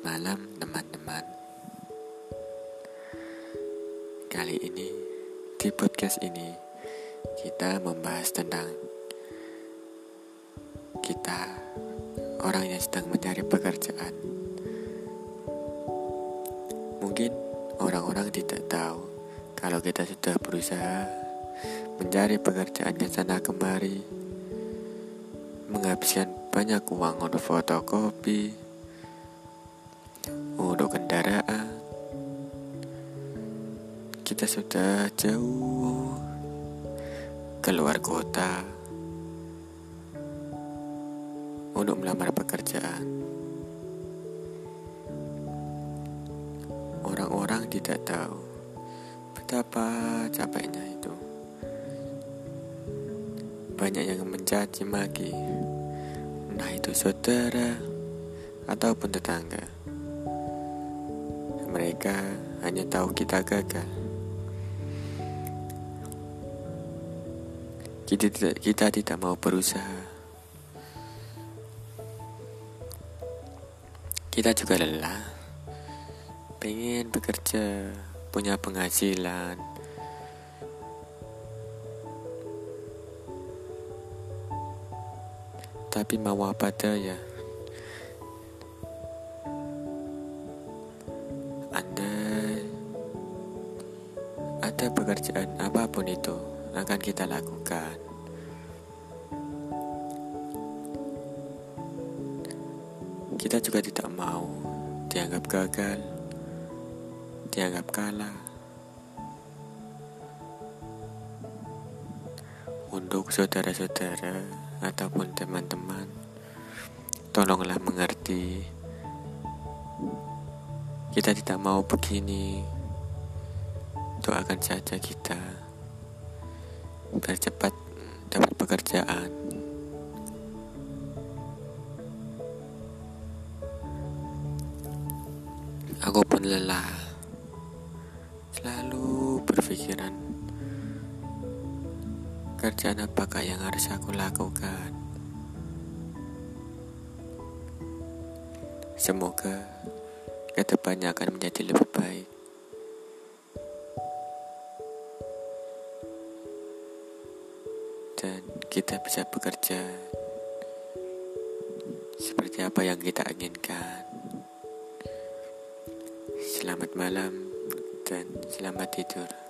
malam teman-teman. Kali ini di podcast ini kita membahas tentang kita orang yang sedang mencari pekerjaan. Mungkin orang-orang tidak tahu kalau kita sudah berusaha mencari pekerjaan ke sana kemari menghabiskan banyak uang untuk fotokopi kita sudah jauh keluar kota untuk melamar pekerjaan. Orang-orang tidak tahu betapa capeknya itu. Banyak yang mencaci maki entah itu saudara ataupun tetangga. Mereka hanya tahu kita gagal. Kita tidak, kita tidak mau berusaha. Kita juga lelah. Pengen bekerja, punya penghasilan. Tapi mau apa daya? Andai ada pekerjaan apa pun itu akan kita lakukan. Kita juga tidak mau dianggap gagal, dianggap kalah. Untuk saudara-saudara ataupun teman-teman, tolonglah mengerti kita tidak mau begini. Doakan saja kita bercepat dapat pekerjaan. Aku pun lelah. Selalu berpikiran kerjaan apakah yang harus aku lakukan. Semoga ke depannya akan menjadi lebih baik. Dan kita bisa bekerja seperti apa yang kita inginkan. Selamat malam dan selamat tidur.